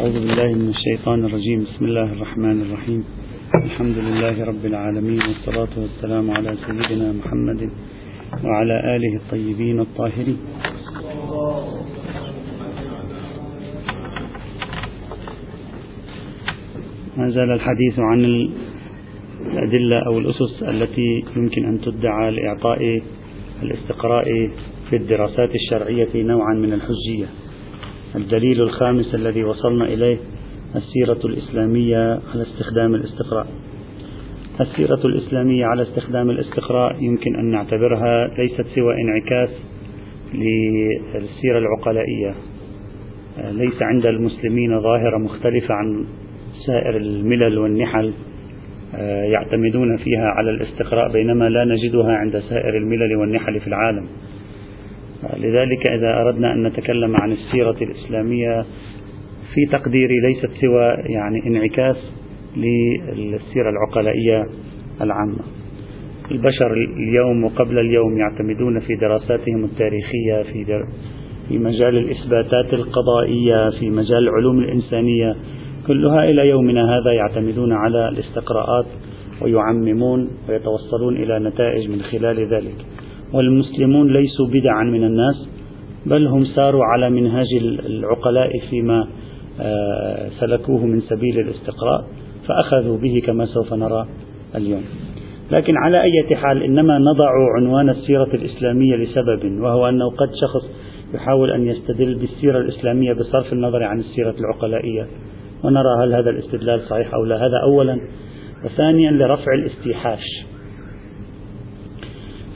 أعوذ بالله من الشيطان الرجيم. بسم الله الرحمن الرحيم. الحمد لله رب العالمين والصلاة والسلام على سيدنا محمد وعلى آله الطيبين الطاهرين. ما زال الحديث عن الأدلة أو الأسس التي يمكن أن تدعى لإعطاء الاستقراء في الدراسات الشرعية نوعا من الحجية. الدليل الخامس الذي وصلنا إليه السيرة الإسلامية على استخدام الاستقراء. السيرة الإسلامية على استخدام الاستقراء يمكن أن نعتبرها ليست سوى انعكاس للسيرة العقلائية. ليس عند المسلمين ظاهرة مختلفة عن سائر الملل والنحل يعتمدون فيها على الاستقراء بينما لا نجدها عند سائر الملل والنحل في العالم. لذلك إذا أردنا أن نتكلم عن السيرة الإسلامية في تقديري ليست سوى يعني انعكاس للسيرة العقلائية العامة. البشر اليوم وقبل اليوم يعتمدون في دراساتهم التاريخية في في مجال الإثباتات القضائية في مجال العلوم الإنسانية كلها إلى يومنا هذا يعتمدون على الاستقراءات ويعممون ويتوصلون إلى نتائج من خلال ذلك والمسلمون ليسوا بدعا من الناس بل هم ساروا على منهاج العقلاء فيما آه، سلكوه من سبيل الاستقراء فأخذوا به كما سوف نرى اليوم. لكن على أي حال إنما نضع عنوان السيرة الإسلامية لسبب وهو أنه قد شخص يحاول أن يستدل بالسيرة الإسلامية بصرف النظر عن السيرة العقلائية. ونرى هل هذا الاستدلال صحيح أو لا. هذا أولا. وثانيا لرفع الاستيحاش.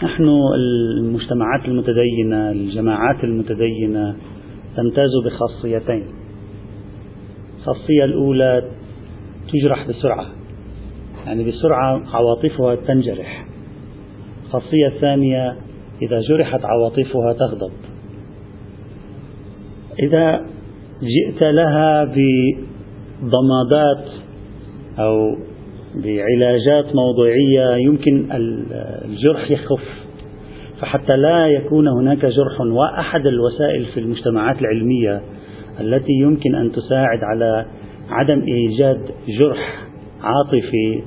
نحن المجتمعات المتدينة الجماعات المتدينة تمتاز بخاصيتين. الخاصية الأولى تجرح بسرعة يعني بسرعة عواطفها تنجرح. الخاصية الثانية إذا جرحت عواطفها تغضب. إذا جئت لها بضمادات أو بعلاجات موضوعية يمكن الجرح يخف. فحتى لا يكون هناك جرح وأحد الوسائل في المجتمعات العلمية التي يمكن أن تساعد على عدم إيجاد جرح عاطفي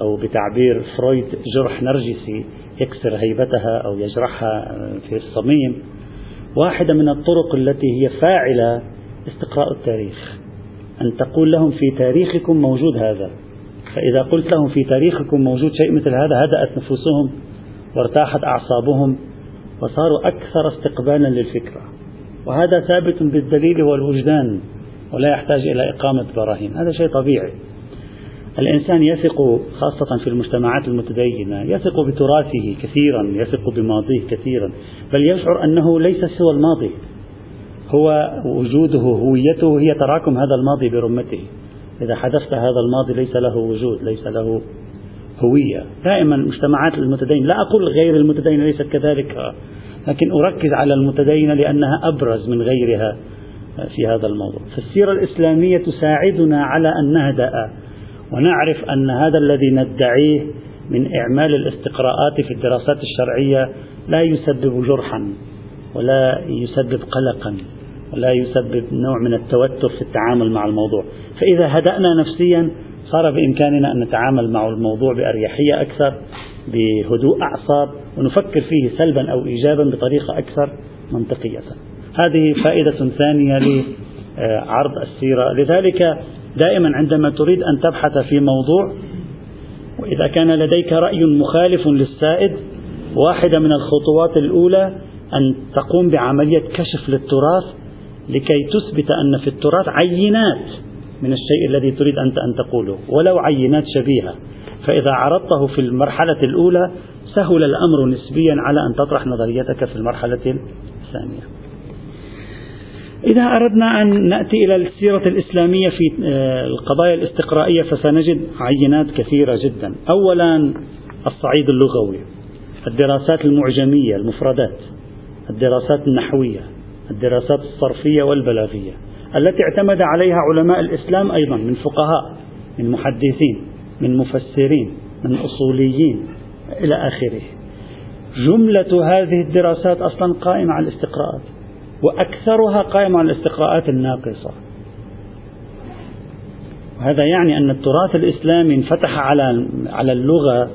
أو بتعبير فرويد جرح نرجسي يكسر هيبتها أو يجرحها في الصميم. واحدة من الطرق التي هي فاعلة استقراء التاريخ. أن تقول لهم في تاريخكم موجود هذا. فإذا قلت لهم في تاريخكم موجود شيء مثل هذا هدأت نفوسهم وارتاحت أعصابهم وصاروا أكثر استقبالا للفكرة. وهذا ثابت بالدليل والوجدان ولا يحتاج إلى إقامة براهين. هذا شيء طبيعي. الإنسان يثق خاصة في المجتمعات المتدينة يثق بتراثه كثيرا يثق بماضيه كثيرا بل يشعر أنه ليس سوى الماضي. هو وجوده هويته هي تراكم هذا الماضي برمته. إذا حذفت هذا الماضي ليس له وجود ليس له هوية. دائما المجتمعات المتدينة لا أقول غير المتدينة ليست كذلك. لكن أركز على المتدينة لأنها أبرز من غيرها في هذا الموضوع. فالسيرة الإسلامية تساعدنا على أن نهدأ ونعرف أن هذا الذي ندعيه من إعمال الاستقراءات في الدراسات الشرعية لا يسبب جرحا ولا يسبب قلقا. ولا يسبب نوع من التوتر في التعامل مع الموضوع. فإذا هدأنا نفسيا صار بإمكاننا أن نتعامل مع الموضوع بأريحية أكثر بهدوء أعصاب ونفكر فيه سلبا أو إيجابا بطريقة أكثر منطقية. هذه فائدة ثانية لعرض السيرة. لذلك دائما عندما تريد أن تبحث في موضوع وإذا كان لديك رأي مخالف للسائد واحدة من الخطوات الأولى أن تقوم بعملية كشف للتراث لكي تثبت أن في التراث عينات من الشيء الذي تريد أنت أن تقوله ولو عينات شبيهة. فإذا عرضته في المرحلة الأولى سهل الأمر نسبيا على أن تطرح نظريتك في المرحلة الثانية. إذا أردنا أن نأتي إلى السيرة الإسلامية في آه، القضايا الاستقرائية فسنجد عينات كثيرة جدا. أولا الصعيد اللغوي الدراسات المعجمية المفردات الدراسات النحوية. الدراسات الصرفية والبلاغية التي اعتمد عليها علماء الإسلام أيضا من فقهاء من محدثين من مفسرين من أصوليين إلى آخره. جملة هذه الدراسات أصلا قائمة على الاستقراءات وأكثرها قائمة على الاستقراءات الناقصة. وهذا يعني أن التراث الإسلامي انفتح على على اللغة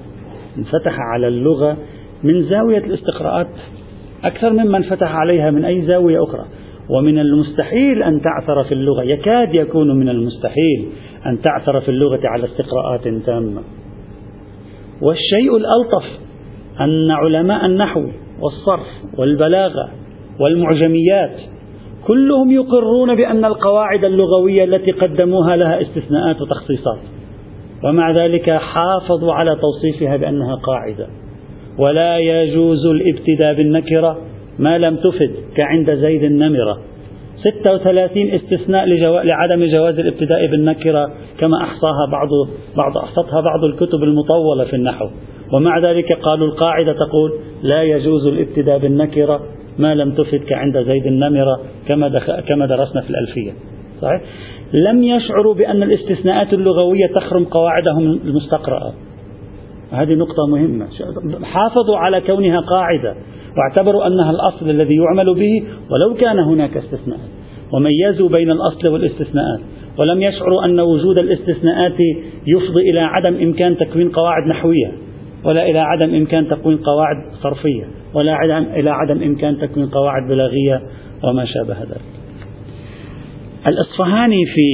انفتح على اللغة من زاوية الاستقراءات أكثر مما انفتح عليها من أي زاوية أخرى. ومن المستحيل أن تعثر في اللغة. يكاد يكون من المستحيل أن تعثر في اللغة على استقراءات تامة. والشيء الألطف أن علماء النحو والصرف والبلاغة والمعجميات كلهم يقرون بأن القواعد اللغوية التي قدموها لها استثناءات وتخصيصات. ومع ذلك حافظوا على توصيفها بأنها قاعدة. ولا يجوز الابتداء بالنكرة ما لم تفد كعند زيد النمرة. 36 استثناء لعدم جواز الابتداء بالنكرة كما أحصاها بعض بعض أحصتها بعض الكتب المطولة في النحو. ومع ذلك قالوا القاعدة تقول لا يجوز الابتداء بالنكرة ما لم تفد كعند زيد النمرة كما كما درسنا في الألفية. صحيح؟ لم يشعروا بأن الاستثناءات اللغوية تخرم قواعدهم المستقرأة. هذه نقطة مهمة. حافظوا على كونها قاعدة. واعتبروا أنها الأصل الذي يعمل به ولو كان هناك استثناءات. وميزوا بين الأصل والاستثناءات. ولم يشعروا أن وجود الاستثناءات يفضي إلى عدم إمكان تكوين قواعد نحوية ولا إلى عدم إمكان تكوين قواعد صرفية ولا عدم إلى عدم إمكان تكوين قواعد بلاغية وما شابه ذلك. الأصفهاني في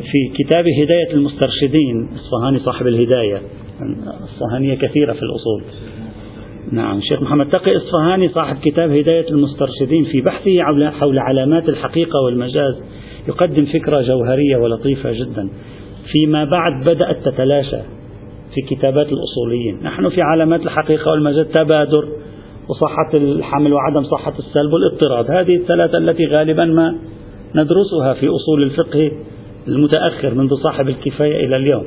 في كتاب هداية المسترشدين الأصفهاني صاحب الهداية الأصفهانية كثيرة في الأصول. نعم الشيخ محمد تقي إصفهاني صاحب كتاب هداية المسترشدين في بحثه حول علامات الحقيقة والمجاز يقدم فكرة جوهرية ولطيفة جدا فيما بعد بدأت تتلاشى في كتابات الأصوليين. نحن في علامات الحقيقة والمجاز تبادر وصحة الحمل وعدم صحة السلب والاضطراد. هذه الثلاثة التي غالبا ما ندرسها في أصول الفقه المتأخر منذ صاحب الكفاية إلى اليوم.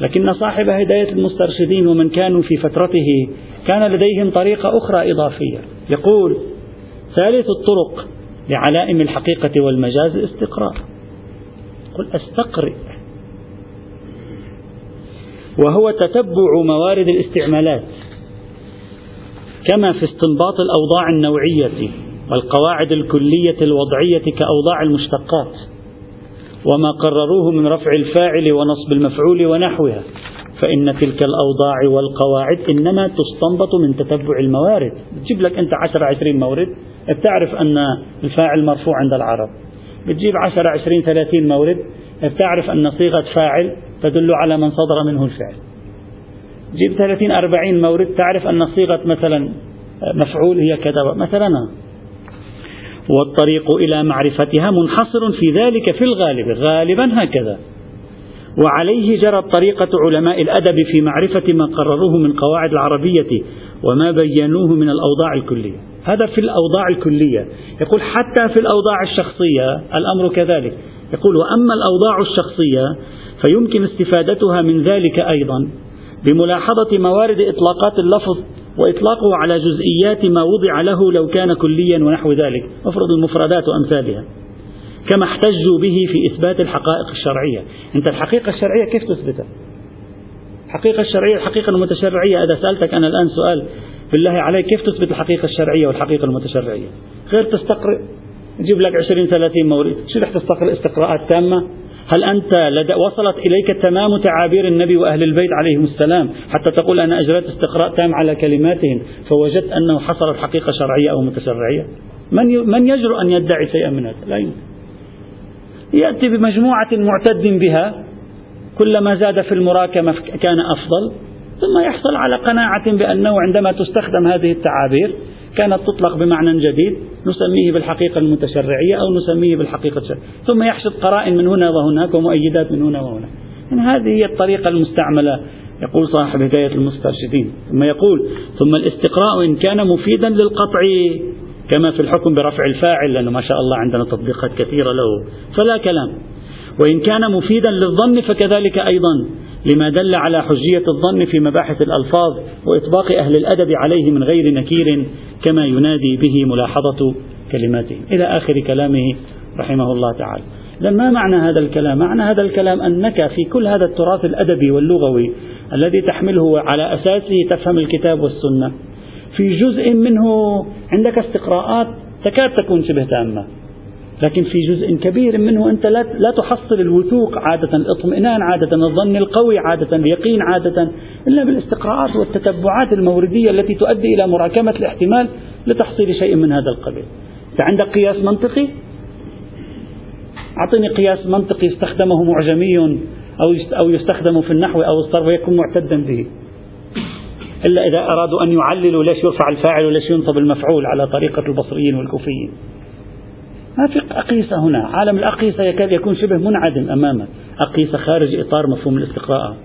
لكن صاحب هداية المسترشدين ومن كانوا في فترته كان لديهم طريقة أخرى إضافية. يقول ثالث الطرق لعلائم الحقيقة والمجاز الاستقراء قل أستقرئ. وهو تتبع موارد الاستعمالات كما في استنباط الأوضاع النوعية والقواعد الكلية الوضعية كأوضاع المشتقات. وما قرروه من رفع الفاعل ونصب المفعول ونحوها. فإن تلك الأوضاع والقواعد إنما تستنبط من تتبع الموارد. بتجيب لك أنت 10 20 مورد. بتعرف أن الفاعل مرفوع عند العرب. بتجيب 10 20 30 مورد. بتعرف أن صيغة فاعل تدل على من صدر منه الفعل. جيب 30 40 مورد. تعرف أن صيغة مثلا مفعول هي كذا. مثلا والطريق إلى معرفتها منحصر في ذلك في الغالب غالبا هكذا. وعليه جرت طريقة علماء الأدب في معرفة ما قرروه من قواعد العربية وما بينوه من الأوضاع الكلية. هذا في الأوضاع الكلية. يقول حتى في الأوضاع الشخصية الأمر كذلك. يقول وأما الأوضاع الشخصية فيمكن استفادتها من ذلك أيضا. بملاحظة موارد إطلاقات اللفظ وإطلاقه على جزئيات ما وضع له لو كان كليا ونحو ذلك. افرض المفردات وأمثالها. كما احتجوا به في إثبات الحقائق الشرعية. أنت الحقيقة الشرعية كيف تثبتها؟ الحقيقة الشرعية الحقيقة المتشرعية. إذا سألتك أنا الآن سؤال بالله عليك كيف تثبت الحقيقة الشرعية والحقيقة المتشرعية؟ غير تستقرئ. تجيب لك 20 30 مورد. شو رح تستقرئ؟ استقراءات تامة. هل أنت لد... وصلت إليك تمام تعابير النبي وأهل البيت عليهم السلام حتى تقول أنا أجريت استقراء تام على كلماتهم فوجدت أنه حصلت حقيقة شرعية أو متشرعية من. من يجرؤ أن يدعي شيئا من هذا لا يمكن يأتي بمجموعة معتد بها كلما زاد في المراكمة كان أفضل ثم يحصل على قناعة بأنه عندما تستخدم هذه التعابير كانت تطلق بمعنى جديد نسميه بالحقيقة المتشرعية أو نسميه بالحقيقة الشرعية. ثم يحشد قرائن من هنا وهناك ومؤيدات من هنا وهناك. يعني هذه هي الطريقة المستعملة يقول صاحب هداية المسترشدين. ثم يقول ثم الاستقراء إن كان مفيدا للقطع كما في الحكم برفع الفاعل لأنه ما شاء الله عندنا تطبيقات كثيرة له فلا كلام. وإن كان مفيدا للظن فكذلك أيضا. لما دل على حجية الظن في مباحث الألفاظ وإطباق أهل الأدب عليه من غير نكير كما ينادي به ملاحظة كلماته. إلى آخر كلامه رحمه الله تعالى. ما معنى هذا الكلام؟ معنى هذا الكلام أنك في كل هذا التراث الأدبي واللغوي الذي تحمله على أساسه تفهم الكتاب والسنة في جزء منه عندك استقراءات تكاد تكون شبه تامة. لكن في جزء كبير منه أنت لا, لا تحصل الوثوق عادة الاطمئنان عادة الظن القوي عادة اليقين عادة إلا بالاستقراءات والتتبعات الموردية التي تؤدي إلى مراكمة الاحتمال لتحصيل شيء من هذا القبيل. أنت عندك قياس منطقي أعطني قياس منطقي استخدمه معجمي أو أو يستخدم في النحو أو الصرف ويكون معتدا به. إلا إذا أرادوا أن يعللوا ليش يرفع الفاعل وليش ينصب المفعول على طريقة البصريين والكوفيين. ما في أقيسة هنا. عالم الأقيسة يكاد يكون شبه منعدم أمامك أقيسة خارج إطار مفهوم الاستقراء.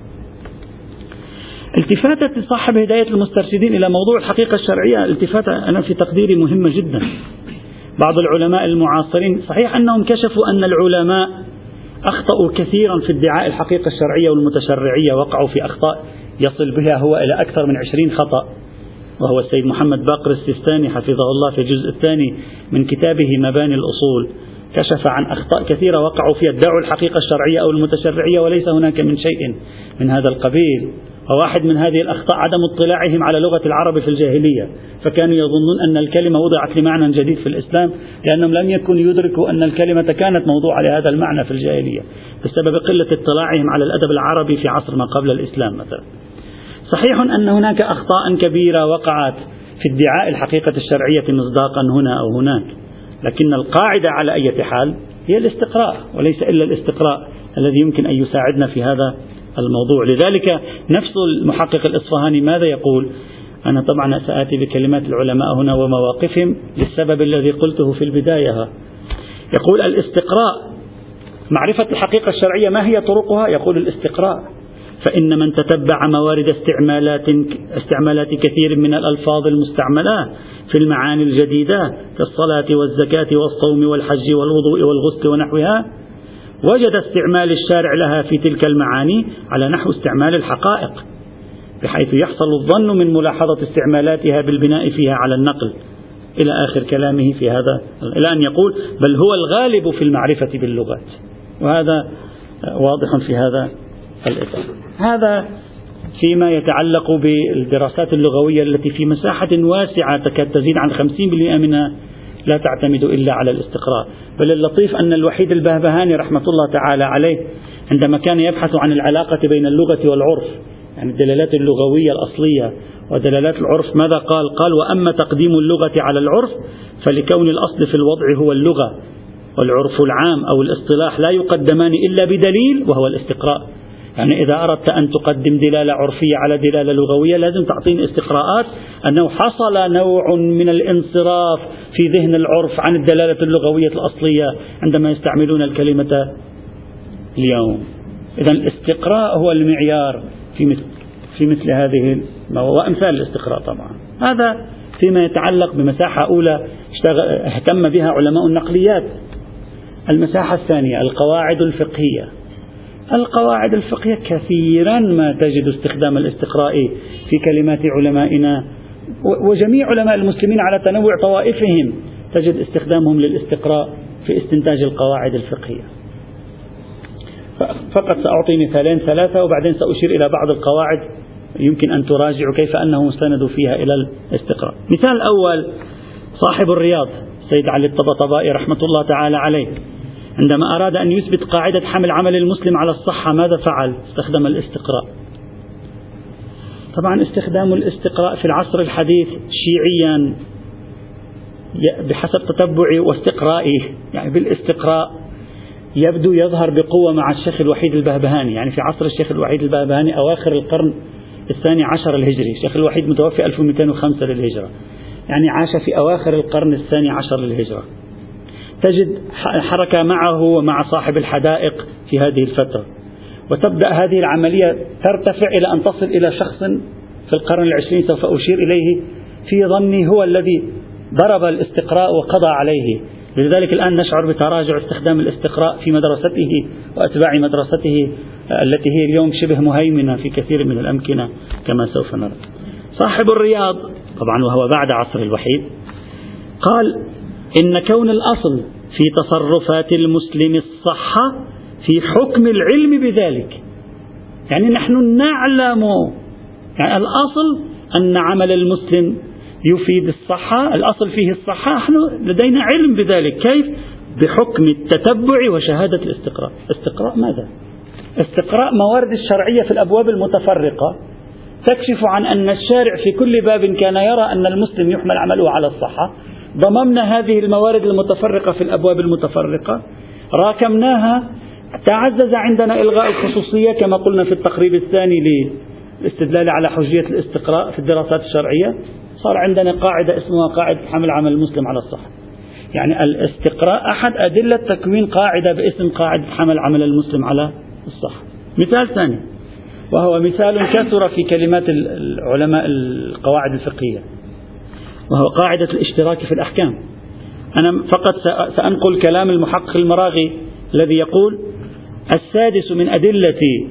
التفاتة صاحب هداية المسترشدين إلى موضوع الحقيقة الشرعية. التفاتة أنا في تقديري مهمة جدا. بعض العلماء المعاصرين صحيح أنهم كشفوا أن العلماء أخطأوا كثيرا في ادعاء الحقيقة الشرعية والمتشرعية وقعوا في أخطاء يصل بها هو إلى أكثر من عشرين خطأ. وهو السيد محمد باقر السيستاني حفظه الله في الجزء الثاني من كتابه مباني الأصول. كشف عن أخطاء كثيرة وقعوا فيها ادعوا الحقيقة الشرعية أو المتشرعية وليس هناك من شيء من هذا القبيل. وواحد من هذه الأخطاء عدم اطلاعهم على لغة العرب في الجاهلية. فكانوا يظنون أن الكلمة وضعت لمعنى جديد في الإسلام لأنهم لم يكونوا يدركوا أن الكلمة كانت موضوعة لهذا المعنى في الجاهلية بسبب قلة اطلاعهم على الأدب العربي في عصر ما قبل الإسلام مثلا. صحيح أن هناك أخطاء كبيرة وقعت في ادعاء الحقيقة الشرعية مصداقا هنا أو هناك لكن القاعدة على أي حال هي الاستقراء وليس إلا الاستقراء الذي يمكن أن يساعدنا في هذا الموضوع. لذلك نفس المحقق الإصفهاني ماذا يقول؟ أنا طبعا سآتي بكلمات العلماء هنا ومواقفهم للسبب الذي قلته في البداية. يقول الاستقراء معرفة الحقيقة الشرعية ما هي طرقها؟ يقول الاستقراء. فإن من تتبع موارد استعمالات استعمالات كثير من الألفاظ المستعملة في المعاني الجديدة كالصلاة والزكاة والصوم والحج والوضوء والغسل ونحوها وجد استعمال الشارع لها في تلك المعاني على نحو استعمال الحقائق بحيث يحصل الظن من ملاحظة استعمالاتها بالبناء فيها على النقل. إلى آخر كلامه في هذا إلى أن يقول بل هو الغالب في المعرفة باللغات. وهذا واضح في هذا الإطار هذا فيما يتعلق بالدراسات اللغوية التي في مساحة واسعة تكاد تزيد عن 50% منها لا تعتمد إلا على الاستقراء بل اللطيف أن الوحيد البهبهاني رحمة الله تعالى عليه عندما كان يبحث عن العلاقة بين اللغة والعرف يعني الدلالات اللغوية الأصلية ودلالات العرف ماذا قال؟ قال وأما تقديم اللغة على العرف فلكون الأصل في الوضع هو اللغة والعرف العام أو الاصطلاح لا يقدمان إلا بدليل وهو الاستقراء يعني إذا أردت أن تقدم دلالة عرفية على دلالة لغوية لازم تعطيني استقراءات. أنه حصل نوع من الانصراف في ذهن العرف عن الدلالة اللغوية الأصلية عندما يستعملون الكلمة اليوم. إذا الاستقراء هو المعيار في مثل في مثل هذه وأمثال الاستقراء طبعا. هذا فيما يتعلق بمساحة أولى اهتم بها علماء النقليات. المساحة الثانية القواعد الفقهية. القواعد الفقهية كثيرا ما تجد استخدام الاستقراء في كلمات علمائنا وجميع علماء المسلمين على تنوع طوائفهم تجد استخدامهم للاستقراء في استنتاج القواعد الفقهية. فقط سأعطي مثالين ثلاثة وبعدين سأشير إلى بعض القواعد يمكن أن تراجعوا كيف أنه مستند فيها إلى الاستقراء. مثال أول صاحب الرياض سيد علي الطبطبائي رحمة الله تعالى عليه. عندما أراد أن يثبت قاعدة حمل عمل المسلم على الصحة ماذا فعل؟ استخدم الاستقراء. طبعا استخدام الاستقراء في العصر الحديث شيعيا بحسب تتبعي واستقرائي يعني بالاستقراء يبدو يظهر بقوة مع الشيخ الوحيد البهبهاني. يعني في عصر الشيخ الوحيد البهبهاني أواخر القرن الثاني عشر الهجري الشيخ الوحيد متوفي 1205 للهجرة. يعني عاش في أواخر القرن الثاني عشر للهجرة. تجد حركة معه ومع صاحب الحدائق في هذه الفترة. وتبدأ هذه العملية ترتفع إلى أن تصل إلى شخص في القرن العشرين سوف أشير إليه في ظني هو الذي ضرب الاستقراء وقضى عليه. لذلك الآن نشعر بتراجع استخدام الاستقراء في مدرسته وأتباع مدرسته التي هي اليوم شبه مهيمنة في كثير من الأمكنة كما سوف نرى. صاحب الرياض طبعا وهو بعد عصر الوحيد قال إن كون الأصل في تصرفات المسلم الصحة في حكم العلم بذلك. يعني نحن نعلم يعني الأصل أن عمل المسلم يفيد الصحة الأصل فيه الصحة نحن لدينا علم بذلك. كيف؟ بحكم التتبع وشهادة الاستقراء. استقراء ماذا؟ استقراء موارد الشرعية في الأبواب المتفرقة. تكشف عن أن الشارع في كل باب كان يرى أن المسلم يحمل عمله على الصحة. ضممنا هذه الموارد المتفرقة في الأبواب المتفرقة. راكمناها. تعزز عندنا إلغاء الخصوصية كما قلنا في التقريب الثاني للاستدلال على حجية الاستقراء في الدراسات الشرعية. صار عندنا قاعدة اسمها قاعدة حمل عمل المسلم على الصحة. يعني الاستقراء أحد أدلة تكوين قاعدة باسم قاعدة حمل عمل المسلم على الصحة. مثال ثاني وهو مثال كثر في كلمات العلماء القواعد الفقهية. وهو قاعدة الاشتراك في الأحكام. أنا فقط سأنقل كلام المحقق المراغي الذي يقول السادس من أدلة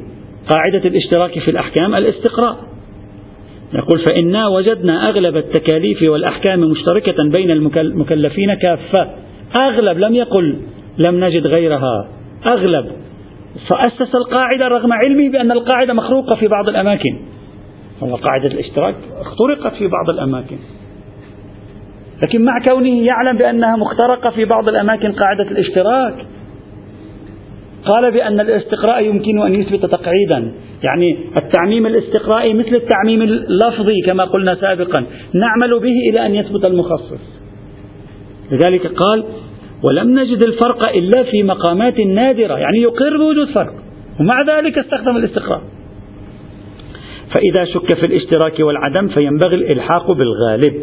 قاعدة الاشتراك في الأحكام الاستقراء. يقول فإنا وجدنا أغلب التكاليف والأحكام مشتركة بين المكلفين كافة. أغلب لم يقل لم نجد غيرها. أغلب. فأسس القاعدة رغم علمه بأن القاعدة مخروقة في بعض الأماكن. قاعدة الاشتراك اخترقت في بعض الأماكن. لكن مع كونه يعلم بأنها مخترقة في بعض الأماكن قاعدة الاشتراك. قال بأن الاستقراء يمكن أن يثبت تقعيدا. يعني التعميم الاستقرائي مثل التعميم اللفظي كما قلنا سابقا. نعمل به إلى أن يثبت المخصص. لذلك قال ولم نجد الفرق إلا في مقامات نادرة. يعني يقر بوجود فرق. ومع ذلك استخدم الاستقراء. فإذا شك في الاشتراك والعدم فينبغي الإلحاق بالغالب.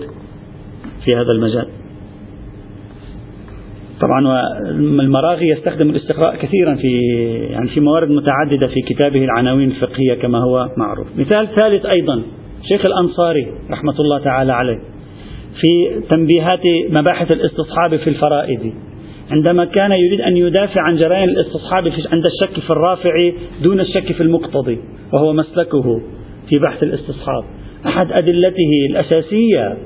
في هذا المجال طبعا المراغي يستخدم الاستقراء كثيرا في يعني في موارد متعددة في كتابه العناوين الفقهية كما هو معروف. مثال ثالث أيضا شيخ الأنصاري رحمة الله تعالى عليه في تنبيهات مباحث الاستصحاب في الفرائض عندما كان يريد أن يدافع عن جرائم الاستصحاب عند الشك في الرافع دون الشك في المقتضي وهو مسلكه في بحث الاستصحاب. أحد أدلته الأساسية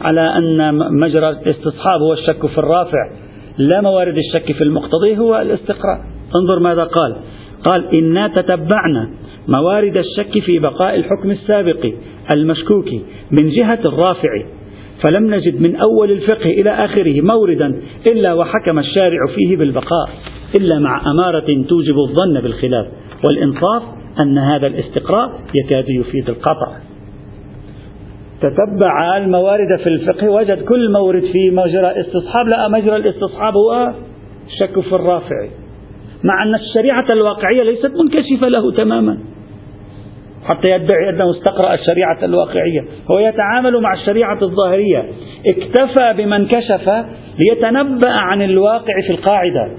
على أن مجرى الاستصحاب هو الشك في الرافع لا موارد الشك في المقتضي هو الاستقراء انظر ماذا قال. قال إنا تتبعنا موارد الشك في بقاء الحكم السابق المشكوك من جهة الرافع. فلم نجد من أول الفقه إلى آخره موردا إلا وحكم الشارع فيه بالبقاء إلا مع أمارة توجب الظن بالخلاف. والإنصاف أن هذا الاستقراء يكاد يفيد القطع. تتبع الموارد في الفقه وجد كل مورد في مجرى استصحاب. لقى مجرى الاستصحاب هو الشك في الرافع. مع أن الشريعة الواقعية ليست منكشفة له تماما. حتى يدعي أنه استقرأ الشريعة الواقعية. هو يتعامل مع الشريعة الظاهرية. اكتفى بمن كشف ليتنبأ عن الواقع في القاعدة.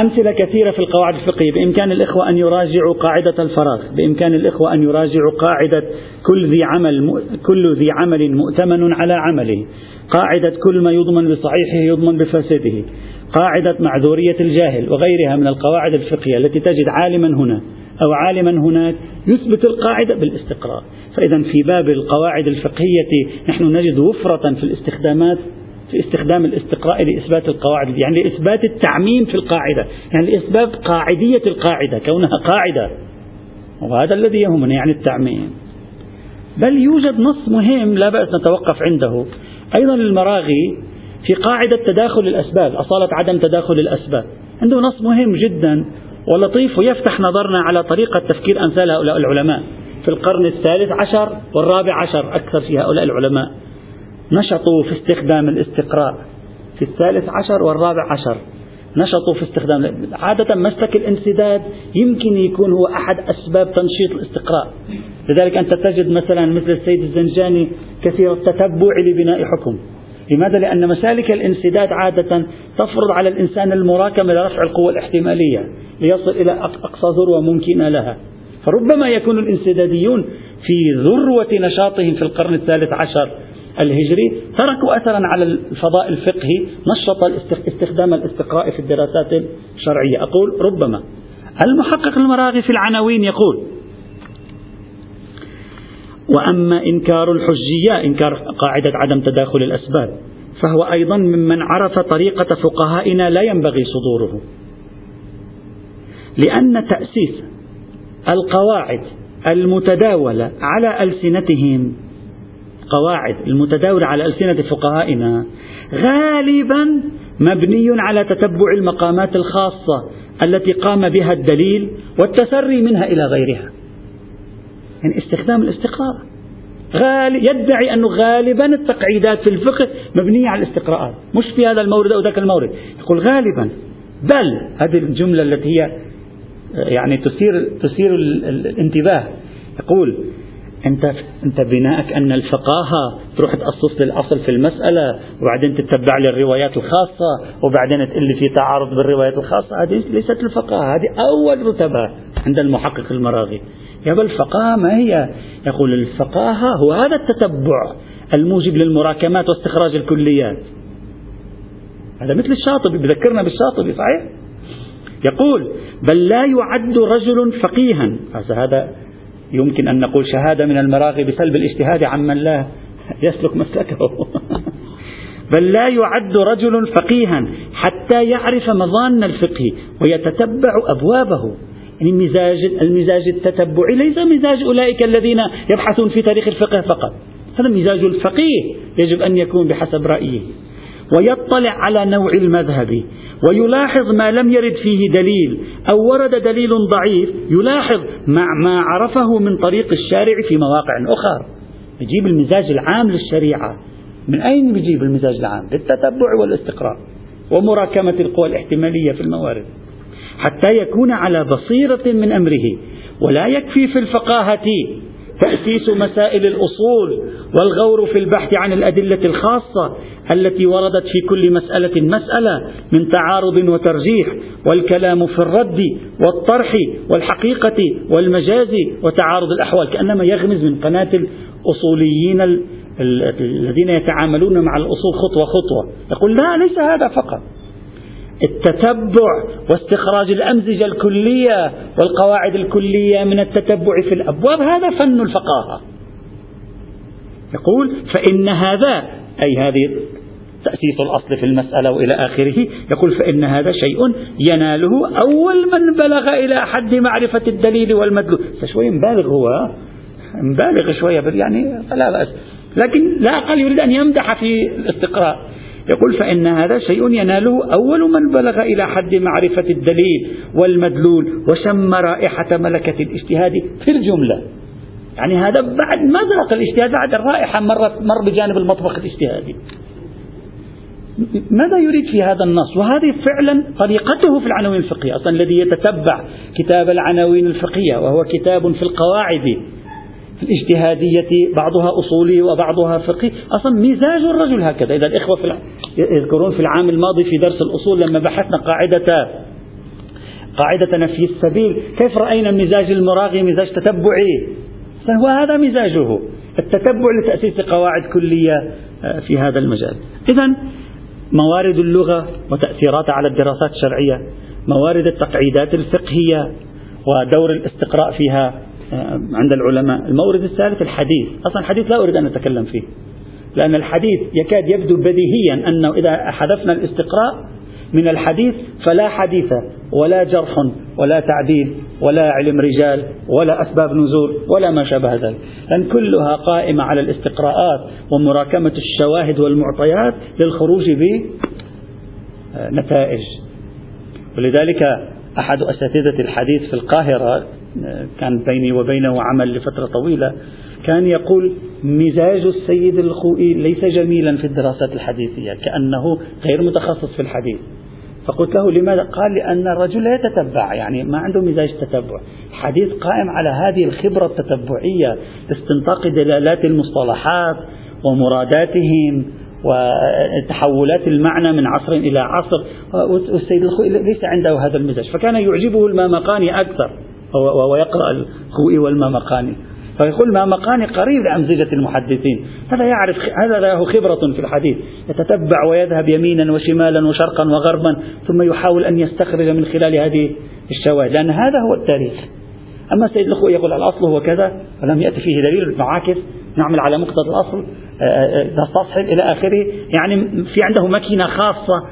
أمثلة كثيرة في القواعد الفقهية. بإمكان الإخوة أن يراجعوا قاعدة الفراغ. بإمكان الإخوة أن يراجعوا قاعدة كل ذي عمل كل ذي عمل مؤتمن على عمله. قاعدة كل ما يضمن بصحيحه يضمن بفاسده قاعدة معذورية الجاهل وغيرها من القواعد الفقهية التي تجد عالما هنا أو عالما هناك يثبت القاعدة بالاستقراء. فإذا في باب القواعد الفقهية نحن نجد وفرة في الاستخدامات في استخدام الاستقراء لإثبات القواعد يعني لإثبات التعميم في القاعدة يعني لإثبات قاعدية القاعدة كونها قاعدة. وهذا الذي يهمنا يعني التعميم. بل يوجد نص مهم لا بأس نتوقف عنده. أيضا للمراغي في قاعدة تداخل الأسباب أصالة عدم تداخل الأسباب. عنده نص مهم جدا ولطيف ويفتح نظرنا على طريقة تفكير أمثال هؤلاء العلماء. في القرن الثالث عشر والرابع عشر أكثر في هؤلاء العلماء. نشطوا في استخدام الاستقراء في الثالث عشر والرابع عشر. نشطوا في استخدام عادة مسلك الانسداد يمكن يكون هو أحد أسباب تنشيط الاستقراء. لذلك أنت تجد مثلا مثل السيد الزنجاني كثير التتبع لبناء حكم. لماذا؟ لأن مسالك الانسداد عادة تفرض على الإنسان المراكمة لرفع القوة الاحتمالية ليصل إلى أقصى ذروة ممكنة لها. فربما يكون الانسداديون في ذروة نشاطهم في القرن الثالث عشر. الهجري تركوا أثرا على الفضاء الفقهي نشط استخدام الاستقراء في الدراسات الشرعية. أقول ربما المحقق المراغي في العناوين يقول وأما إنكار الحجية إنكار قاعدة عدم تداخل الأسباب فهو أيضا ممن عرف طريقة فقهائنا لا ينبغي صدوره. لأن تأسيس القواعد المتداولة على ألسنتهم قواعد المتداولة على ألسنة فقهائنا غالبا مبني على تتبع المقامات الخاصة التي قام بها الدليل والتسري منها إلى غيرها. يعني استخدام الاستقراء غالي يدعي أنه غالبا التقعيدات في الفقه مبنية على الاستقراءات. مش في هذا المورد أو ذاك المورد. يقول غالبا. بل هذه الجملة التي هي يعني تثير تثير الانتباه. يقول أنت أنت بناءك أن الفقاهة تروح تقصص لي الاصل في المسألة وبعدين تتبع لي الروايات الخاصة وبعدين تقول لي في تعارض بالروايات الخاصة. هذه ليست الفقاهة هذه أول رتبة عند المحقق المراغي يا بل الفقاهة ما هي؟ يقول الفقاهة هو هذا التتبع الموجب للمراكمات واستخراج الكليات. هذا مثل الشاطبي بذكرنا بالشاطبي صحيح؟ يقول بل لا يعد رجل فقيها. هذا يمكن أن نقول شهادة من المراغي بسلب الاجتهاد عمن لا يسلك مسلكه. بل لا يعد رجل فقيها حتى يعرف مظان الفقه ويتتبع أبوابه. يعني مزاج المزاج التتبعي ليس مزاج أولئك الذين يبحثون في تاريخ الفقه فقط. هذا مزاج الفقيه يجب أن يكون بحسب رأيه. ويطلع على نوع المذهب. ويلاحظ ما لم يرد فيه دليل أو ورد دليل ضعيف يلاحظ مع ما عرفه من طريق الشارع في مواقع أخرى. يجيب المزاج العام للشريعة. من أين بيجيب المزاج العام؟ بالتتبع والاستقراء ومراكمة القوى الاحتمالية في الموارد. حتى يكون على بصيرة من أمره. ولا يكفي في الفقاهة تأسيس مسائل الأصول والغور في البحث عن الأدلة الخاصة التي وردت في كل مسألة مسألة من تعارض وترجيح والكلام في الرد والطرح والحقيقة والمجاز وتعارض الأحوال كأنما يغمز من قناة الأصوليين الذين يتعاملون مع الأصول خطوة خطوة. يقول لا ليس هذا فقط. التتبع واستخراج الأمزجة الكلية والقواعد الكلية من التتبع في الأبواب هذا فن الفقاهة. يقول فإن هذا أي هذه تأسيس الأصل في المسألة وإلى آخره يقول فإن هذا شيء يناله أول من بلغ إلى حد معرفة الدليل والمدلول. شوي مبالغ هو مبالغ شوية يعني فلا بأس. لكن لا أقل يريد أن يمدح في الاستقراء. يقول فإن هذا شيء يناله أول من بلغ إلى حد معرفة الدليل والمدلول وشم رائحة ملكة الاجتهاد في الجملة. يعني هذا بعد ما ذاق الاجتهاد بعد الرائحة مرت مر بجانب المطبخ الاجتهادي. ماذا يريد في هذا النص؟ وهذه فعلا طريقته في العناوين الفقهية. أصلا الذي يتتبع كتاب العناوين الفقهية وهو كتاب في القواعد. الاجتهادية بعضها أصولي وبعضها فقهي. أصلا مزاج الرجل هكذا. إذا الإخوة في يذكرون في العام الماضي في درس الأصول لما بحثنا قاعدة قاعدة نفي السبيل. كيف رأينا مزاج المراغي مزاج تتبعي؟ فهو هذا مزاجه. التتبع لتأسيس قواعد كلية آه، في هذا المجال. إذا موارد اللغة وتأثيراتها على الدراسات الشرعية موارد التقعيدات الفقهية ودور الاستقراء فيها عند العلماء. المورد الثالث الحديث. أصلا الحديث لا أريد أن أتكلم فيه. لأن الحديث يكاد يبدو بديهيا أنه إذا حذفنا الاستقراء من الحديث فلا حديث ولا جرح ولا تعديل ولا علم رجال ولا أسباب نزول ولا ما شابه ذلك. لأن كلها قائمة على الاستقراءات ومراكمة الشواهد والمعطيات للخروج بنتائج ولذلك أحد أساتذة الحديث في القاهرة كان بيني وبينه عمل لفترة طويلة كان يقول مزاج السيد الخوئي ليس جميلا في الدراسات الحديثية كأنه غير متخصص في الحديث. فقلت له لماذا؟ قال لأن الرجل لا يتتبع يعني ما عنده مزاج تتبع. حديث قائم على هذه الخبرة التتبعية لاستنطاق دلالات المصطلحات ومراداتهم وتحولات المعنى من عصر إلى عصر. والسيد الخوئي ليس عنده هذا المزاج فكان يعجبه المامقاني أكثر. وهو يقرأ الخوئي والمامقاني. فيقول مامقاني قريب لأمزجة المحدثين. هذا يعرف هذا له خبرة في الحديث. يتتبع ويذهب يمينا وشمالا وشرقا وغربا ثم يحاول أن يستخرج من خلال هذه الشواهد لأن هذا هو التاريخ أما سيد الأخوة يقول الأصل هو كذا ولم يأتي فيه دليل معاكس. نعمل على مقتضى الأصل نستصحب إلى آخره. يعني في عنده ماكينة خاصة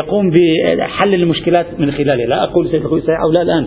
يقوم بحل المشكلات من خلالها. لا أقول سيد الأخوة سيعود لا الآن.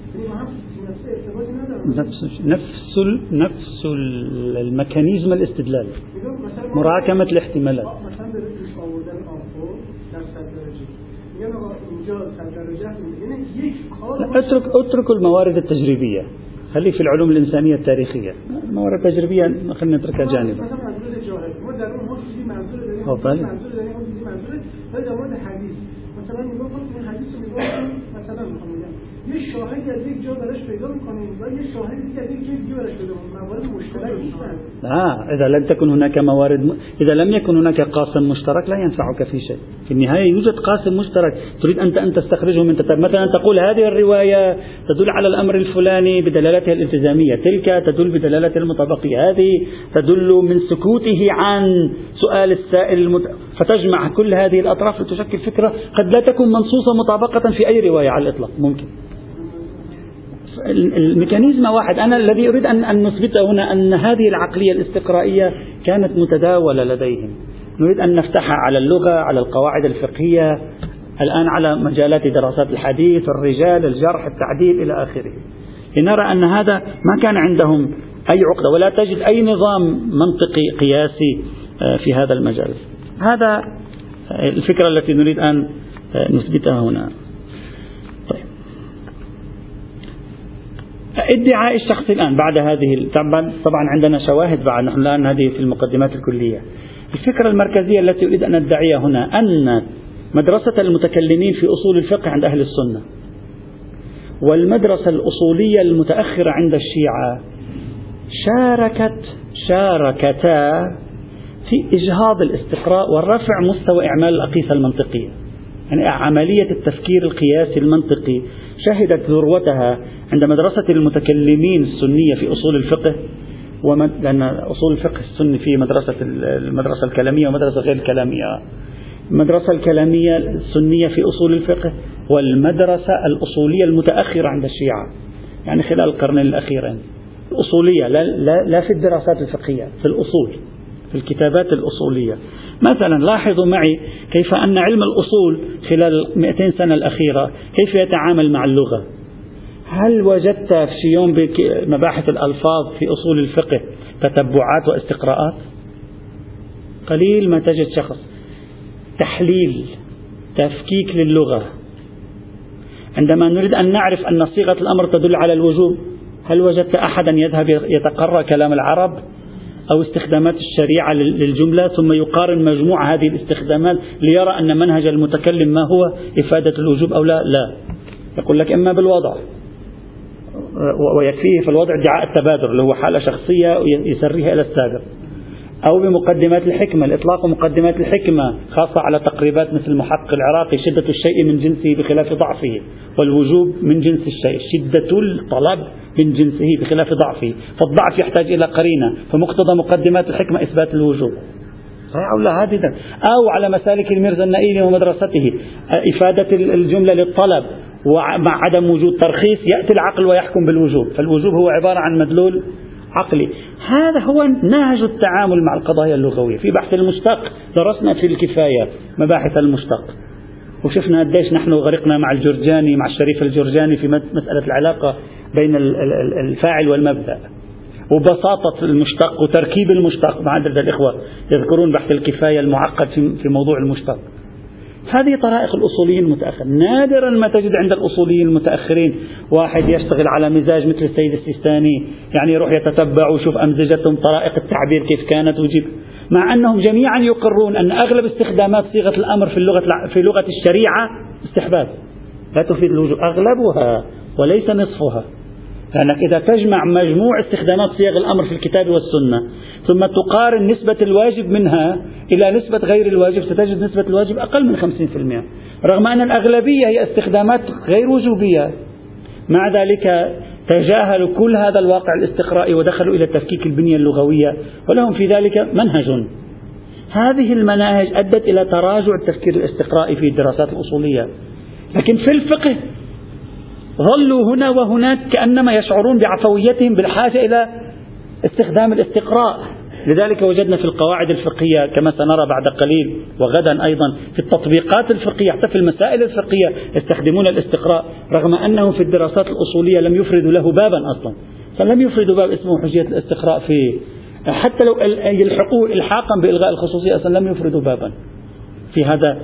نفس نفس نفس الميكانيزم الاستدلال. مراكمة الاحتمالات. اترك اترك الموارد التجريبية. خلي في العلوم الإنسانية التاريخية. الموارد التجريبية خلينا نتركها جانبا. مثلا یه شاهدی از یک جا براش پیدا میکنیم و یه شاهدی دیگه از یک جای دیگه براش پیدا موارد مشترک نیستن. آه إذا لم تكن هناك موارد م... إذا لم يكن هناك قاسم مشترك لا ينفعك في شيء في النهاية يوجد قاسم مشترك تريد أنت أن تستخرجه من تتب... مثلا تقول هذه الرواية تدل على الأمر الفلاني بدلالتها الالتزامية. تلك تدل بدلالة المطابقية. هذه تدل من سكوته عن سؤال السائل المت... فتجمع كل هذه الأطراف لتشكل فكرة قد لا تكون منصوصة مطابقة في أي رواية على الإطلاق. ممكن. الميكانيزم واحد. أنا الذي أريد أن, أن نثبته هنا أن هذه العقلية الاستقرائية كانت متداولة لديهم. نريد أن نفتحها على اللغة على القواعد الفقهية الآن على مجالات دراسات الحديث الرجال الجرح التعديل إلى آخره. لنرى أن هذا ما كان عندهم أي عقدة. ولا تجد أي نظام منطقي قياسي آه، في هذا المجال. هذا الفكرة التي نريد أن نثبتها هنا. ادعاء الشخص الآن بعد هذه طبعا عندنا شواهد بعد نحن الآن هذه في المقدمات الكلية. الفكرة المركزية التي أريد أن أدعيها هنا أن مدرسة المتكلمين في أصول الفقه عند أهل السنة والمدرسة الأصولية المتأخرة عند الشيعة شاركت شاركتا في إجهاض الاستقراء والرفع مستوى إعمال الأقيسة المنطقية يعني عملية التفكير القياسي المنطقي شهدت ذروتها عند مدرسة المتكلمين السنية في أصول الفقه لأن أصول الفقه السني في مدرسة المدرسة الكلامية ومدرسة غير الكلامية. المدرسة الكلامية السنية في أصول الفقه والمدرسة الأصولية المتأخرة عند الشيعة. يعني خلال القرنين الأخيرين. الأصولية لا, لا, لا في الدراسات الفقهية في الأصول. في الكتابات الأصولية. مثلا لاحظوا معي كيف أن علم الأصول خلال 200 سنة الأخيرة كيف يتعامل مع اللغة؟ هل وجدت في يوم مباحث الألفاظ في أصول الفقه تتبعات واستقراءات؟ قليل ما تجد شخص. تحليل تفكيك للغة. عندما نريد أن نعرف أن صيغة الأمر تدل على الوجوب هل وجدت أحدا يذهب يتقرأ كلام العرب؟ أو استخدامات الشريعة للجملة ثم يقارن مجموع هذه الاستخدامات ليرى أن منهج المتكلم ما هو إفادة الوجوب أو لا؟ لا. يقول لك إما بالوضع. ويكفيه في الوضع ادعاء التبادر اللي هو حالة شخصية يسريها إلى السابق. أو بمقدمات الحكمة الإطلاق مقدمات الحكمة خاصة على تقريبات مثل المحقق العراقي شدة الشيء من جنسه بخلاف ضعفه والوجوب من جنس الشيء شدة الطلب من جنسه بخلاف ضعفه. فالضعف يحتاج إلى قرينة فمقتضى مقدمات الحكمة إثبات الوجوب. أو لا هذه أو على مسالك الميرزا النائلي ومدرسته إفادة الجملة للطلب ومع عدم وجود ترخيص يأتي العقل ويحكم بالوجوب. فالوجوب هو عبارة عن مدلول عقلي. هذا هو نهج التعامل مع القضايا اللغوية. في بحث المشتق درسنا في الكفاية مباحث المشتق. وشفنا قديش نحن غرقنا مع الجرجاني مع الشريف الجرجاني في مسألة العلاقة بين الفاعل والمبدأ. وبساطة المشتق وتركيب المشتق. مع عدد الإخوة يذكرون بحث الكفاية المعقد في موضوع المشتق. هذه طرائق الأصوليين المتأخرين. نادرا ما تجد عند الأصوليين المتأخرين واحد يشتغل على مزاج مثل السيد السيستاني يعني يروح يتتبع ويشوف أمزجتهم طرائق التعبير كيف كانت ويجيب. مع أنهم جميعا يقرون أن أغلب استخدامات صيغة الأمر في اللغة في لغة الشريعة استحباب. لا تفيد الوجوب. أغلبها وليس نصفها. لأنك إذا تجمع مجموع استخدامات صيغ الأمر في الكتاب والسنة ثم تقارن نسبة الواجب منها إلى نسبة غير الواجب ستجد نسبة الواجب أقل من 50% رغم أن الأغلبية هي استخدامات غير وجوبية. مع ذلك تجاهلوا كل هذا الواقع الاستقرائي ودخلوا إلى تفكيك البنية اللغوية ولهم في ذلك منهج. هذه المناهج أدت إلى تراجع التفكير الاستقرائي في الدراسات الأصولية. لكن في الفقه ظلوا هنا وهناك كأنما يشعرون بعفويتهم بالحاجة إلى استخدام الاستقراء. لذلك وجدنا في القواعد الفقهية كما سنرى بعد قليل وغدا أيضا في التطبيقات الفقهية حتى في المسائل الفقهية يستخدمون الاستقراء رغم أنه في الدراسات الأصولية لم يفردوا له بابا أصلا لم يفردوا باب اسمه حجية الاستقراء في حتى لو يلحقوه إلحاقا بإلغاء الخصوصية أصلا لم يفردوا بابا في هذا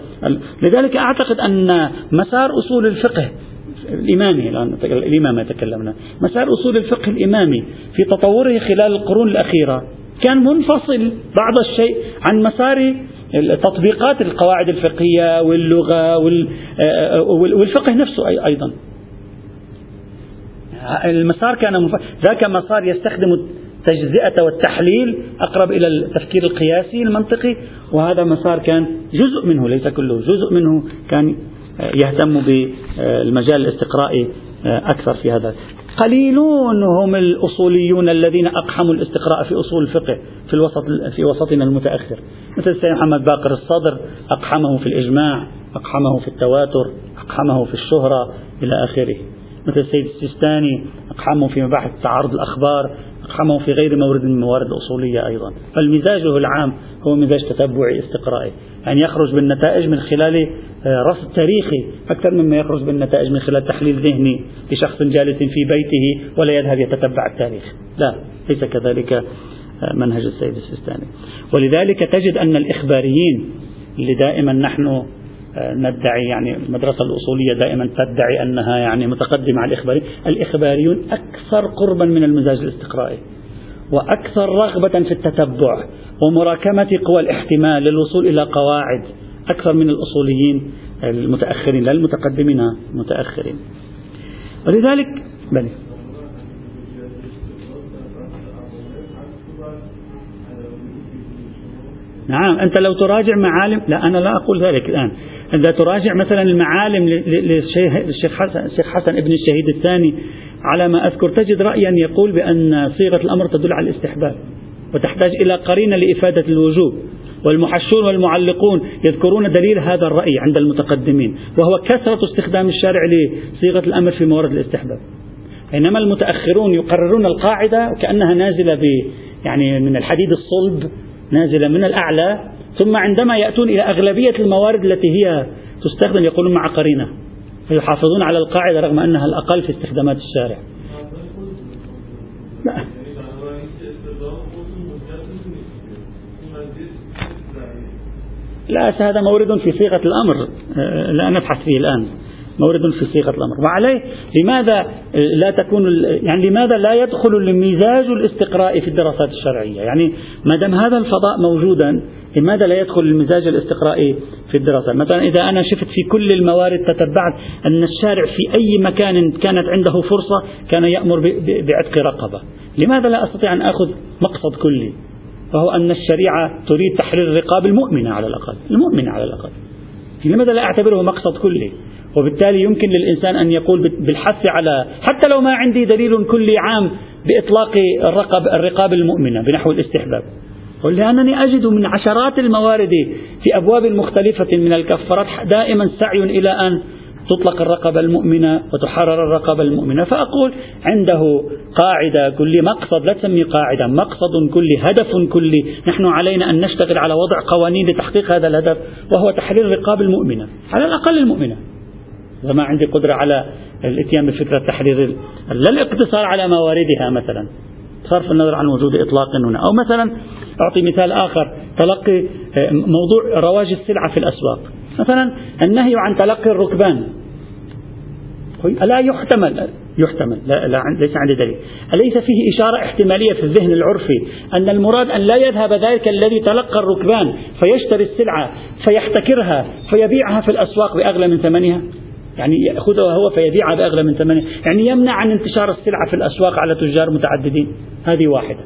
لذلك أعتقد أن مسار أصول الفقه الإمامي الآن الإمامة تكلمنا. مسار أصول الفقه الإمامي في تطوره خلال القرون الأخيرة. كان منفصل بعض الشيء عن مسار تطبيقات القواعد الفقهية واللغة والفقه نفسه أيضا. المسار كان مف... ذاك مسار يستخدم التجزئة والتحليل أقرب إلى التفكير القياسي المنطقي وهذا مسار كان جزء منه ليس كله جزء منه كان يهتم بالمجال الاستقرائي أكثر في هذا. قليلون هم الأصوليون الذين أقحموا الاستقراء في أصول الفقه في الوسط في وسطنا المتأخر. مثل السيد محمد باقر الصدر أقحمه في الإجماع أقحمه في التواتر أقحمه في الشهرة إلى آخره. مثل السيد السيستاني أقحمه في مباحث تعارض الأخبار أقحمه في غير مورد من الموارد الأصولية أيضا. فالمزاجه العام هو مزاج تتبعي استقرائي يعني يخرج بالنتائج من خلال آه، رصد تاريخي أكثر مما يخرج بالنتائج من خلال تحليل ذهني لشخص جالس في بيته ولا يذهب يتتبع التاريخ. لا ليس كذلك آه، منهج السيد السيستاني. ولذلك تجد أن الإخباريين اللي دائما نحن ندعي يعني المدرسة الأصولية دائما تدعي أنها يعني متقدمة على الإخباريين الإخباريون أكثر قربا من المزاج الاستقرائي. وأكثر رغبة في التتبع ومراكمة قوى الاحتمال للوصول إلى قواعد أكثر من الأصوليين المتأخرين لا المتقدمين المتأخرين ولذلك بني نعم أنت لو تراجع معالم لا أنا لا أقول ذلك الآن. إذا تراجع مثلا المعالم للشيخ حسن, الشيخ حسن ابن الشهيد الثاني على ما أذكر تجد رأيا يقول بأن صيغة الأمر تدل على الاستحباب وتحتاج إلى قرينة لإفادة الوجوب. والمحشون والمعلقون يذكرون دليل هذا الرأي عند المتقدمين وهو كثرة استخدام الشارع لصيغة الأمر في موارد الاستحباب. بينما المتأخرون يقررون القاعدة كأنها نازلة ب يعني من الحديد الصلب نازلة من الأعلى ثم عندما يأتون إلى أغلبية الموارد التي هي تستخدم يقولون مع قرينة. فيحافظون على القاعدة رغم أنها الأقل في استخدامات الشارع لا. لا هذا مورد في صيغة الأمر لا نبحث فيه الآن مورد في صيغة الأمر. وعليه لماذا لا تكون يعني لماذا لا يدخل المزاج الاستقرائي في الدراسات الشرعية؟ يعني ما دام هذا الفضاء موجودا لماذا لا يدخل المزاج الاستقرائي في الدراسة مثلا إذا أنا شفت في كل الموارد تتبعت أن الشارع في أي مكان كانت عنده فرصة كان يأمر بعتق رقبة. لماذا لا أستطيع أن أخذ مقصد كلي؟ وهو أن الشريعة تريد تحرير الرقاب المؤمنة على الأقل. المؤمنة على الأقل. لماذا لا أعتبره مقصد كلي؟ وبالتالي يمكن للإنسان أن يقول بالحث على حتى لو ما عندي دليل كلي عام بإطلاق الرقب الرقاب المؤمنة بنحو الاستحباب. لأنني أجد من عشرات الموارد في أبواب مختلفة من الكفارات دائما سعي إلى أن تطلق الرقبة المؤمنة وتحرر الرقبة المؤمنة. فأقول عنده قاعدة كل مقصد لا تسمي قاعدة مقصد كلي هدف كلي. نحن علينا أن نشتغل على وضع قوانين لتحقيق هذا الهدف وهو تحرير الرقاب المؤمنة. على الأقل المؤمنة. إذا ما عندي قدرة على الإتيان بفكرة تحرير لا الاقتصار على مواردها مثلا. صرف النظر عن وجود إطلاق هنا. أو مثلا أعطي مثال آخر. تلقي آه، موضوع رواج السلعة في الأسواق. مثلا النهي عن تلقي الركبان. لا يحتمل يحتمل لا, لا ليس عندي دليل. أليس فيه إشارة احتمالية في الذهن العرفي أن المراد أن لا يذهب ذلك الذي تلقى الركبان فيشتري السلعة فيحتكرها فيبيعها في الأسواق بأغلى من ثمنها؟ يعني يأخذها هو فيبيعها بأغلى من ثمنها. يعني يمنع عن انتشار السلعة في الأسواق على تجار متعددين. هذه واحدة.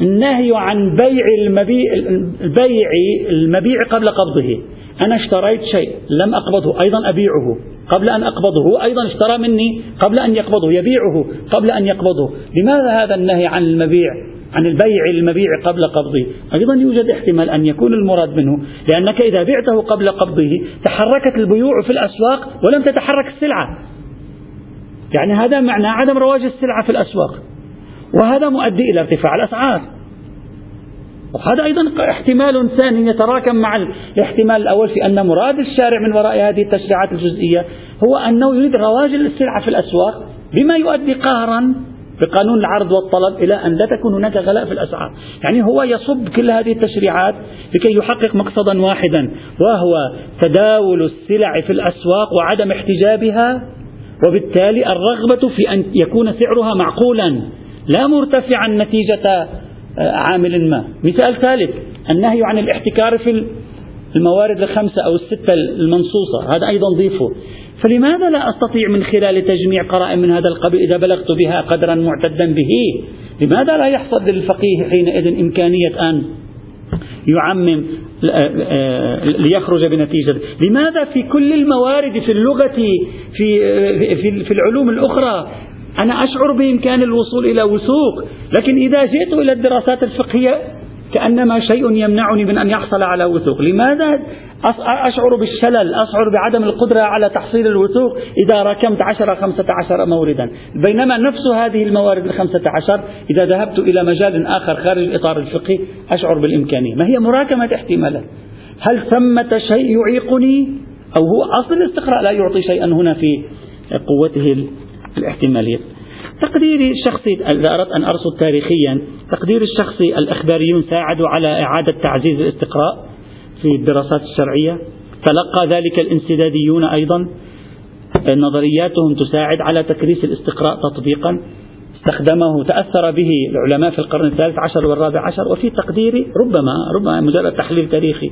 النهي عن بيع المبيع البيع المبيع قبل قبضه. أنا اشتريت شيء لم أقبضه أيضا أبيعه. قبل أن أقبضه هو أيضا اشترى مني. قبل أن يقبضه يبيعه. قبل أن يقبضه. لماذا هذا النهي عن المبيع؟ عن البيع المبيع قبل قبضه؟ أيضا يوجد احتمال أن يكون المراد منه. لأنك إذا بعته قبل قبضه تحركت البيوع في الأسواق ولم تتحرك السلعة. يعني هذا معنى عدم رواج السلعة في الأسواق. وهذا مؤدي إلى ارتفاع الأسعار. وهذا أيضا احتمال ثاني يتراكم مع الاحتمال الأول في أن مراد الشارع من وراء هذه التشريعات الجزئية هو أنه يريد رواج السلعة في الأسواق بما يؤدي قهرا بقانون العرض والطلب إلى أن لا تكون هناك غلاء في الأسعار. يعني هو يصب كل هذه التشريعات لكي يحقق مقصدا واحدا وهو تداول السلع في الأسواق وعدم احتجابها وبالتالي الرغبة في أن يكون سعرها معقولا لا مرتفعا نتيجة عامل ما. مثال ثالث النهي عن الاحتكار في الموارد الخمسة أو الستة المنصوصة. هذا أيضا ضيفه. فلماذا لا أستطيع من خلال تجميع قرائن من هذا القبيل إذا بلغت بها قدرا معتدا به؟ لماذا لا يحصل للفقيه حينئذ إمكانية أن يعمم آه، ليخرج بنتيجة؟ لماذا في كل الموارد في اللغة في, في, في العلوم الأخرى أنا أشعر بإمكان الوصول إلى وثوق لكن إذا جئت إلى الدراسات الفقهية كأنما شيء يمنعني من أن يحصل على وثوق لماذا؟ أشعر بالشلل أشعر بعدم القدرة على تحصيل الوثوق إذا ركمت عشر خمسة عشر موردا. بينما نفس هذه الموارد الخمسة عشر إذا ذهبت إلى مجال آخر خارج الإطار الفقهي أشعر بالإمكانية ما هي مراكمة احتمالات هل ثمة شيء يعيقني؟ أو هو أصل الاستقراء لا يعطي شيئا هنا في قوته الاحتمالية. تقديري الشخصي إذا أردت أن أرصد تاريخيا تقديري الشخصي الإخباريون ساعدوا على إعادة تعزيز الاستقراء في الدراسات الشرعية. تلقى ذلك الانسداديون أيضا. نظرياتهم تساعد على تكريس الاستقراء تطبيقا. استخدمه تأثر به العلماء في القرن الثالث عشر والرابع عشر. وفي تقديري ربما ربما مجرد تحليل تاريخي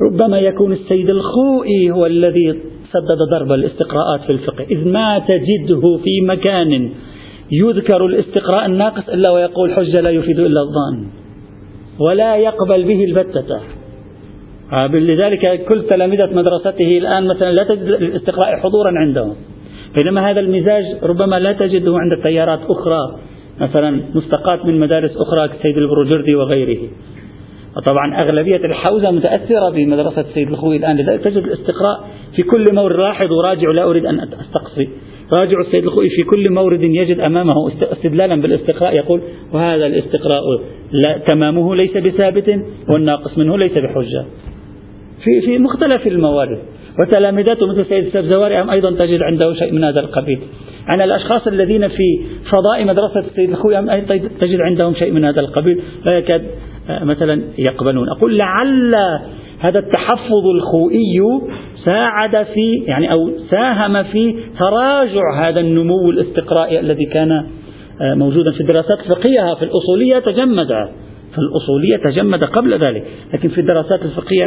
ربما يكون السيد الخوئي هو الذي سدد ضرب الاستقراءات في الفقه. إذ ما تجده في مكان يذكر الاستقراء الناقص إلا ويقول حجة لا يفيد إلا الظن ولا يقبل به البتة. آه، لذلك كل تلامذة مدرسته الآن مثلا لا تجد الاستقراء حضورا عندهم. بينما هذا المزاج ربما لا تجده عند تيارات أخرى مثلا مستقاة من مدارس أخرى كالسيد البروجردي وغيره. وطبعا أغلبية الحوزة متأثرة بمدرسة السيد الخوي الآن. لذلك تجد الاستقراء في كل مورد لاحظ وراجع لا أريد أن أستقصي. راجع السيد الخوي في كل مورد يجد أمامه استدلالا بالاستقراء يقول وهذا الاستقراء لا تمامه ليس بثابت والناقص منه ليس بحجة. في في مختلف الموارد. وتلامذته مثل سيد السبزواري أيضا تجد عنده شيء من هذا القبيل. يعني الأشخاص الذين في فضاء مدرسة السيد الخوي تجد عندهم شيء من هذا القبيل. لا يكاد مثلا يقبلون. أقول لعل هذا التحفظ الخوئي ساعد في يعني أو ساهم في تراجع هذا النمو الاستقرائي الذي كان آه، موجودا في الدراسات الفقهية في الأصولية تجمد في الأصولية تجمد قبل ذلك. لكن في الدراسات الفقهية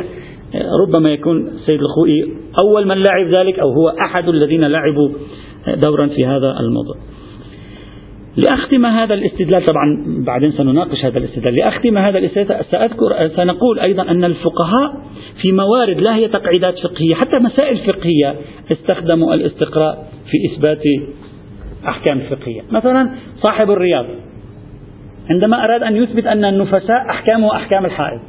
آه، ربما يكون السيد الخوئي أول من لعب ذلك أو هو أحد الذين لعبوا دورا في هذا الموضوع. لأختم هذا الاستدلال. طبعا بعدين سنناقش هذا الاستدلال. لأختم هذا الاستدلال سأذكر سنقول أيضا أن الفقهاء في موارد لا هي تقعيدات فقهية حتى مسائل فقهية استخدموا الاستقراء في إثبات أحكام فقهية. مثلا صاحب الرياض عندما أراد أن يثبت أن النفساء أحكامه أحكام الحائض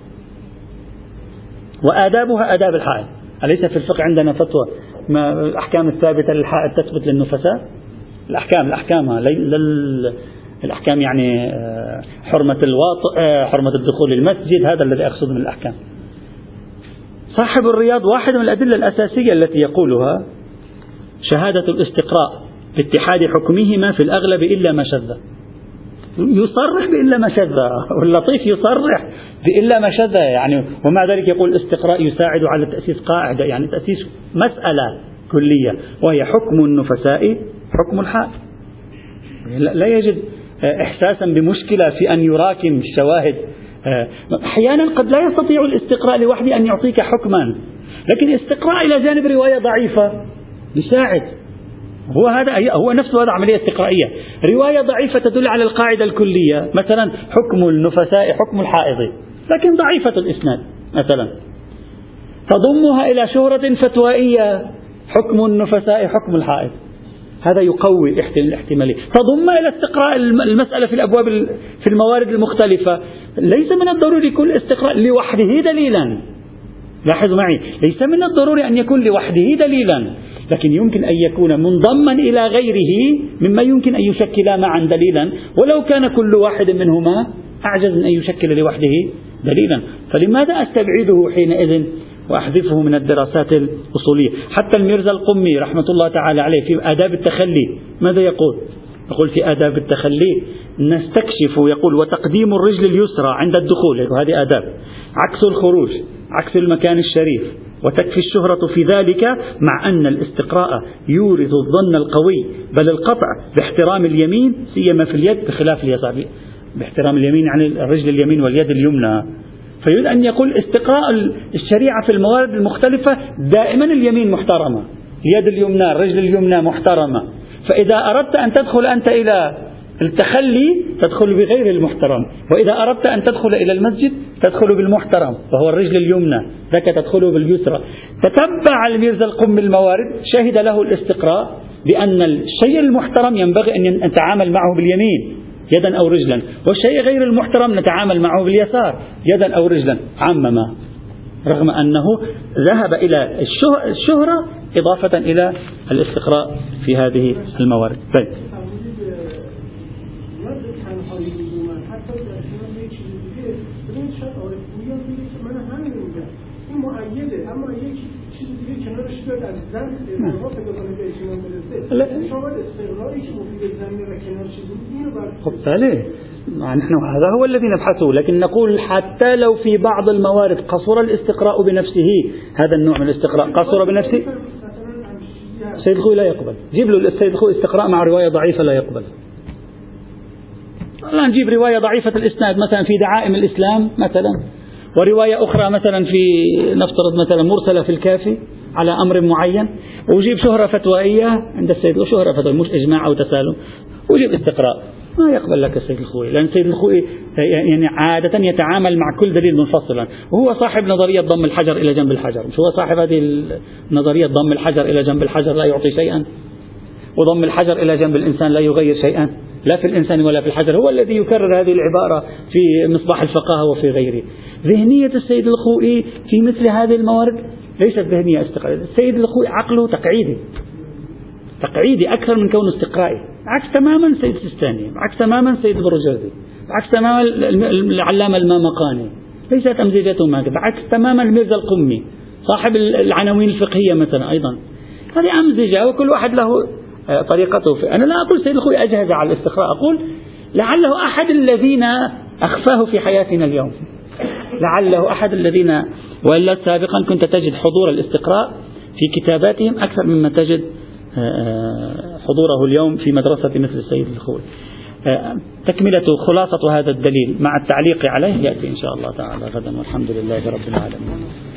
وآدابها آداب الحائض. أليس في الفقه عندنا فتوى؟ ما الأحكام الثابتة للحائض تثبت للنفساء؟ الأحكام الأحكام الأحكام يعني آه، حرمة الواطئ آه، حرمة الدخول للمسجد هذا الذي أقصد من الأحكام. صاحب الرياض واحد من الأدلة الأساسية التي يقولها شهادة الاستقراء باتحاد حكمهما في الأغلب إلا ما شذ. يصرح بإلا ما شذ واللطيف يصرح بإلا ما شذ يعني ومع ذلك يقول الاستقراء يساعد على تأسيس قاعدة يعني تأسيس مسألة كلية وهي حكم النفساء حكم الحال. لا يجد إحساسا بمشكلة في أن يراكم الشواهد. أحيانا قد لا يستطيع الاستقراء لوحده أن يعطيك حكما. لكن الاستقراء إلى جانب رواية ضعيفة يساعد هو هذا هو نفسه هذا عملية استقرائية. رواية ضعيفة تدل على القاعدة الكلية. مثلا حكم النفساء حكم الحائض. لكن ضعيفة الإسناد مثلا. تضمها إلى شهرة فتوائية. حكم النفساء حكم الحائض. هذا يقوي الاحتمالية تضم إلى استقراء المسألة في الأبواب في الموارد المختلفة. ليس من الضروري كل استقراء لوحده دليلا. لاحظوا معي. ليس من الضروري أن يكون لوحده دليلا. لكن يمكن أن يكون منضما إلى غيره مما يمكن أن يشكل معا دليلا. ولو كان كل واحد منهما أعجز من أن يشكل لوحده دليلا. فلماذا أستبعده حينئذ؟ وأحذفه من الدراسات الأصولية. حتى الميرزا القمي رحمة الله تعالى عليه في آداب التخلي ماذا يقول؟ يقول في آداب التخلي نستكشف يقول وتقديم الرجل اليسرى عند الدخول. هذه آداب. عكس الخروج عكس المكان الشريف. وتكفي الشهرة في ذلك مع أن الاستقراء يورث الظن القوي بل القطع باحترام اليمين سيما في اليد بخلاف اليسار. باحترام اليمين يعني الرجل اليمين واليد اليمنى. فيريد أن يقول استقراء الشريعة في الموارد المختلفة دائما اليمين محترمة اليد اليمنى الرجل اليمنى محترمة. فإذا أردت أن تدخل أنت إلى التخلي تدخل بغير المحترم. وإذا أردت أن تدخل إلى المسجد تدخل بالمحترم وهو الرجل اليمنى. ذاك تدخل باليسرى. تتبع الميرزا القم الموارد شهد له الاستقراء بأن الشيء المحترم ينبغي أن نتعامل معه باليمين. يدا أو رجلا. والشيء غير المحترم نتعامل معه باليسار يدا أو رجلا. عمما رغم أنه ذهب إلى الشهرة إضافة إلى الاستقراء في هذه الموارد. طيب. خب بله نحن هذا هو الذي نبحثه لكن نقول حتى لو في بعض الموارد قصر الاستقراء بنفسه هذا النوع من الاستقراء قصر بنفسه؟ السيد الخوي لا يقبل. جيب له السيد الخوي استقراء مع رواية ضعيفة لا يقبل. لا نجيب رواية ضعيفة الإسناد مثلا في دعائم الإسلام مثلا. ورواية أخرى مثلا في نفترض مثلا مرسلة في الكافي على أمر معين. وجيب شهرة فتوائية عند السيد شهرة فتوائية مش إجماع أو تسالم. وجيب استقراء ما يقبل لك السيد الخوي. لأن السيد الخوي يعني عادة يتعامل مع كل دليل منفصلا. وهو صاحب نظرية ضم الحجر إلى جنب الحجر. مش هو صاحب هذه النظرية ضم الحجر إلى جنب الحجر لا يعطي شيئا. وضم الحجر إلى جنب الإنسان لا يغير شيئا. لا في الإنسان ولا في الحجر. هو الذي يكرر هذه العبارة في مصباح الفقاهة وفي غيره. ذهنية السيد الخوئي في مثل هذه الموارد ليست ذهنية استقرائية السيد الخوئي عقله تقعيدي. تقعيدي أكثر من كونه استقرائي عكس تماما سيد السيستاني عكس تماما سيد البرجردي عكس تماما العلامة المامقاني. ليست أمزجتهم هكذا عكس تماما الميرزا القمي صاحب العناوين الفقهية مثلا أيضا. هذه أمزجة وكل واحد له آه، طريقته في أنا لا أقول سيد الخوي أجهز على الاستقراء أقول لعله أحد الذين أخفاه في حياتنا اليوم. لعله أحد الذين وإلا سابقا كنت تجد حضور الاستقراء في كتاباتهم أكثر مما تجد حضوره اليوم في مدرسة مثل السيد الخوي. آه، تكملة خلاصة هذا الدليل مع التعليق عليه. يأتي إن شاء الله تعالى غدا. والحمد لله رب العالمين.